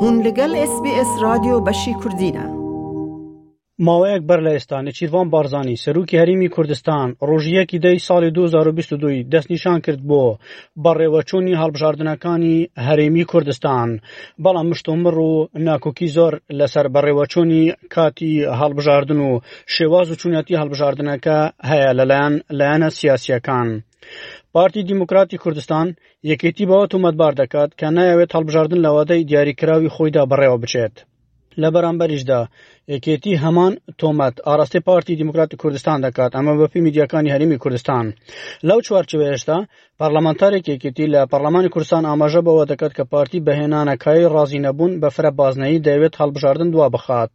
هون لەگەل ئێس بی ئێس رادیۆ بەشی کوردینە. ماوەیەک بەر لە ئێستا نێچیرڤان بارزانی سەرۆکی هەرێمی کوردستان ڕۆژی یەکی دەی ساڵی 2022 ی دەستنیشان کرد بۆ بەڕێوەچوونی هەڵبژاردنەکانی هەرێمی کوردستان بەڵام مشتۆمڕ و ناکۆکی زۆر لەسەر بەڕێوەچوونی کاتی هەڵبژاردن و شێواز و چوونەتی هەڵبژاردنەکە هەیە لەلایەن لایەنە سیاسیەکان پارتی دیموکراتی کوردستان یەکێتی بەوە تۆمەتبار دەکات کە نایەوێت هەڵبژاردن لە وادەی دیاریکراوی خۆیدا بەڕێوە بچێت. لە بەرامبەریشدا یەکێتی هەمان تۆمەت ئاراستەی پارتی دیموکراتی کوردستان دەکات ئەمە بەپی میدیاکانی هەرمی کوردستان لەو چوارچوێشدا پەرلەمانتارێک یەکێتی لە پەرلەمانی کوردستان ئاماژە بەوە دەکات کە پارتی بەهێنانەکای ڕازی نەبوون بە فرە بازنەیی دەوێت هەڵبژاردن دوا بخات.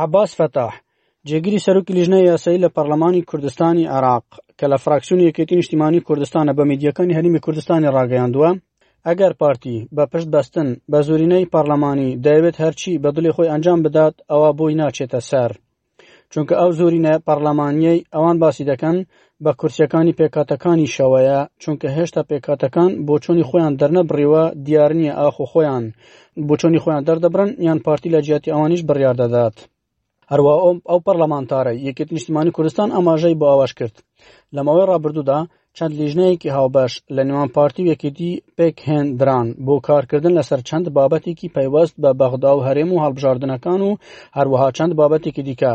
عەباس فەتاح، جێگری سەرۆکی لیژنەی یاسایی لە پەرلەمانی کوردستانی عێراق کە لە فراکسیۆنی یەکێتی نیشتیمانی کوردستانە بە میدیەکانی هەرێمی کوردستانی ڕاگەیاندووە، ئەگەر پارتی بە پشت بەستن بە زۆرینەی پەرلەمانی دەیەوێت هەرچی بە دڵی خۆی ئەنجام بدات ئەوا بۆی ناچێتە سەر. چونکە ئەو زۆرینە پەرلەمانیەی ئەوان باسی دەکەن بە کورتیەکانی پێکهاتەکانیشەوەیە، چونکە هێشتا پێکهاتەکان بۆچۆنی خۆیان دەرنەبڕیوە دیارنیە ئاخۆ خۆیان بۆچۆنی خۆیان دەردەبڕن یان پارتی لە جیاتی ئەوانیش بڕیار دەدات. هەروە ئەو پەرلەمانتارە یەکێتی نیشتمانی کوردستان ئاماژەی بۆ ئەوەش کرد لە ماوەی ڕابردوودا چەند لیژنەیەکی هاوبەش لە نێوان پارتی و یەکێتی پێک هێندران بۆ کارکردن لەسەر چەند بابەتێکی پەیوەست بە بەغدا و هەرێم و هەڵبژاردنەکان و هەروەها چەند بابەتێکی دیکە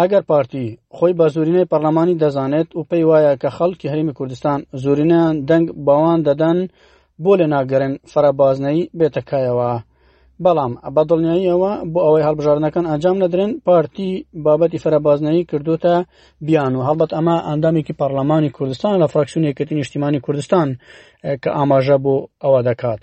ئەگەر پارتی خۆی بە زورینەی پەرلەمانی دەزانێت و پێی وایە کە خەڵکی هەرمی کوردستان زورینەیان دەنگ باوان دەدەن بۆ لە ناگەرن فەرەبازنەی بێتە کایەوە بەڵام بە دڵنیاییەوە بۆ ئەوەی هەڵبژاردنەکان ئەنجام نەدرێن پارتی بابەتی فەرەبازنەی کردوتە بیان و هەڵبەت ئەمە ئەندامێکی پەرلەمانی کوردستان لە فراکسیونێکەتی نیشتیمانی کوردستان کە ئاماژە بۆ ئەوە دەکات.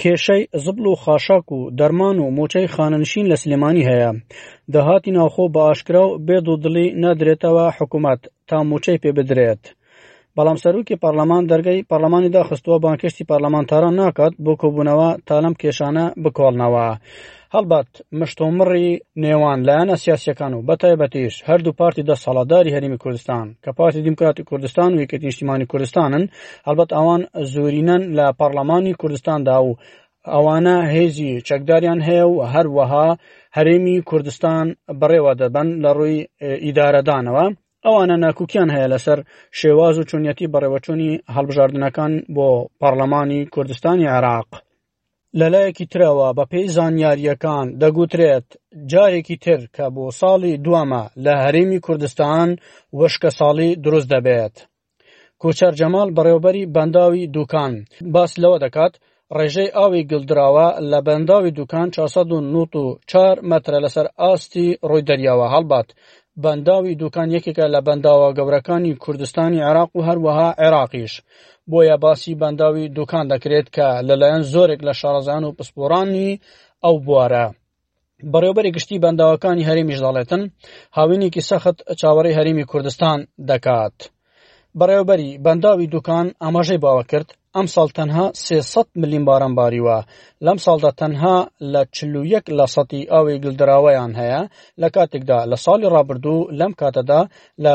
کێشەی زبڵ و خاشاک و دەرمان و موچەی خانەنشین لە سلێمانی هەیە داهاتی ناوخۆ بە ئاشکرا و بێ دوودڵی نادرێتەوە حکوومەت تا موچەی پێ بدرێت بەڵام سەرۆکی پەرلەمان دەرگەی پەرلەمانی داخستووە بانکشتی پەرلەمانتاران ناکات بۆ کۆبوونەوە تا لەم کێشانە بکۆڵنەوە هەڵبەت مشتومڕی نێوان لایەنە سیاسیەکان و بەتایبەتیش هەردوو پارتی دەسەڵاتداری هەرمی کوردستان کە پارتی دیموکراتی کوردستان و یەکێتی نیشتیمانی کوردستانن هەڵبەت ئەوان زۆرینەن لە پەرلەمانی کوردستاندا و ئەوانە هێزی چەکداریان هەیە و هەروەها هەرێمی کوردستان بەڕێوە دەبن لە ڕووی ئیدارەدانەوە ئەوانە ناکوکیان هەیە لەسەر شێواز و چۆنیەتی بەڕێوەچوونی هەڵبژاردنەکان بۆ پەرلەمانی کوردستانی عێراق لەلایەکی ترەوە بەپێی زانیارییەکان دەگوترێت جارێکی تر کە بۆ ساڵی دوامە لە هەرێمی کوردستان وشکە ساڵی دروست دەبێت. کوچەر جەمال بەڕێوبەری بەنداوی دوکان باس لەوە دەکات ڕێژەی ئاوی گلدراوە لە بەنداوی دوکان 494 مەترە لەسەر ئاستی ڕووی دەریاوە هەڵبات بەنداوی دوکان یەکێکە لە بەنداوە گەورەکانی کوردستانی عێراق و هەروەها عێراقیش بۆیە باسی بەنداوی دوکان دەکرێت کە لەلایەن زۆرێک لە شارەزان و پسپۆرانی ئەو بوارە بەڕێوبەری گشتی بەنداوەکانی هەرێمیش دەڵێتن هاوینێکی سەخت چاوەڕی هەرێمی کوردستان دەکات. بەڕێوبەری بەنداوی دوکان ئاماژەی باوە کرد ئەم ساڵ تەنها 300 ملیم باران باریوە لەم ساڵدا تەنها لە 41 لە سەتی ئاوی گلدراوەیان هەیە لە کاتێکدا لە ساڵی ڕابردوو لەم کاتەدا لە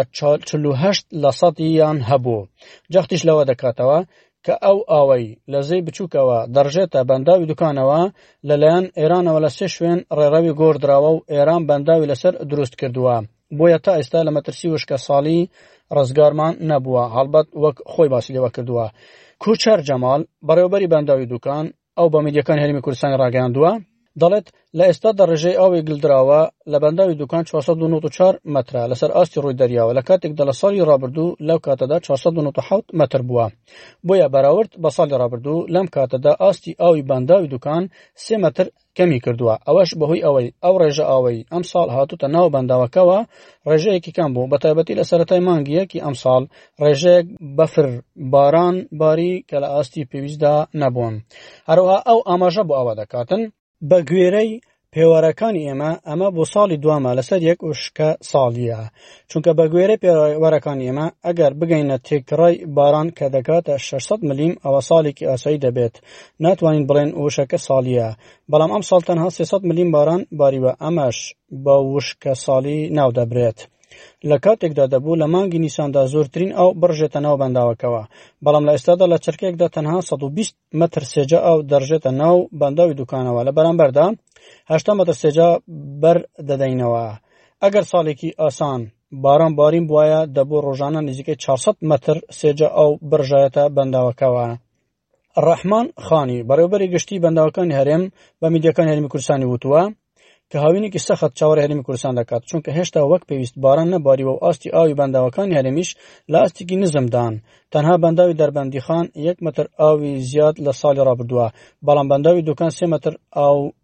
چل و هەشت لە سەدیان هەبوو جەختیش لەوە دەکاتەوە کە ئەو ئاوەی لە زەی بچووکەوە دەڕژێتە بەنداوی دوکانەوە لەلایەن ئێرانەوە لە سێ شوێن ڕێڕەوی گۆڕدراوە و ئێران بەنداوی لەسەر دروست کردووە بۆیە تا ئێستا لە مەترسی وشکە ساڵی ڕزگارمان نەبووە هەڵبەت وەک خۆی باسی لێوە کردووە کوچەر جەمال بەڕێوبەری بەنداوی دوکان ئەو بە میدیەکانی هەرێمی کوردستانی ڕاگەیاندووە دەڵێت لە ئێستادا ڕێژەی ئاوی گلدراوە لە بەنداوی دوکان 494 مەترە لەسەر ئاستی ڕووی دەریاوە لە کاتێکدا لە ساڵی ڕابردوو لەو کاتەدا 497 مەتر بووە بۆیە بەراورد بە ساڵی ڕابردوو لەم کاتەدا ئاستی ئاوی بەنداوی دوکان سێ مەتر کەمی کردووە ئەوەش بەهۆی ئەوەی ئەو ڕێژە ئاوەی ئەم ساڵ هاتوتە ناو بەنداوەکەوە ڕێژەیەکی کەم بوو بە تایبەتی لە سەتای مانگیەکی ئەم ساڵ ڕێژەیەک بەفر باران باری کە لە ئاستی پێویستدا نەبوون هەروها ئەو ئاماژە بۆ ئەوە دەکاتن بە گوێرەی پێوەرەکانی ئێمە ئەمە بۆ ساڵی دوامە لەسەر یەک وشکە ساڵیە چونکە بە گوێرە پێوەرەکانی ئێمە ئەگەر بگەینە تێکڕای باران کە دەکاتە 600 ملیم ئەوە ساڵێکی ئاسایی دەبێت ناتوانین بڵێن وشەکە ساڵیە بەڵام ئەم ساڵ تەنها 300 ملیم باران باریوە ئەمەش بە وشکە ساڵی ناودەبرێت. لە کاتێکدا دەبوو لە مانگی نیساندا زۆرترین ئاو بڕژێتە ناو بەنداوەکەوە بەڵام لە ئێستادا لە چرکێکدا تەنها 120 مەتر سێجا ئاو دەڕژێتە ناو بەنداوی دوکانەوە لە بەرامبەردا هەشتا مەتر سێجا بەر دەدەینەوە ئەگەر ساڵێکی ئاسان باران بارین بواە دەبوو ڕۆژانە نزیکەی 400 مەتر سێجا ئاو بڕژایەتە بەنداوەکەوە ڕەحمان خانی بەڕێوبەری گشتی بەنداوەکانی هەرێم بە میدیەکان هەرمی کوردستانی وتووە کە هاوینێکی سەخت چاوەڕ هەرمی کوردستان دەکات چونکە هێشتا وەک پێویست باران نەباریوە و ئاستی ئاوی بەنداوەکانی هەرێمیش لە ئاستێکی نزمدان تەنها بەنداوی دەربەندیخان یەک متر ئاوی زیاد لە ساڵی ڕابردووە بەڵام بەنداوی دوکان سێ متر ئاو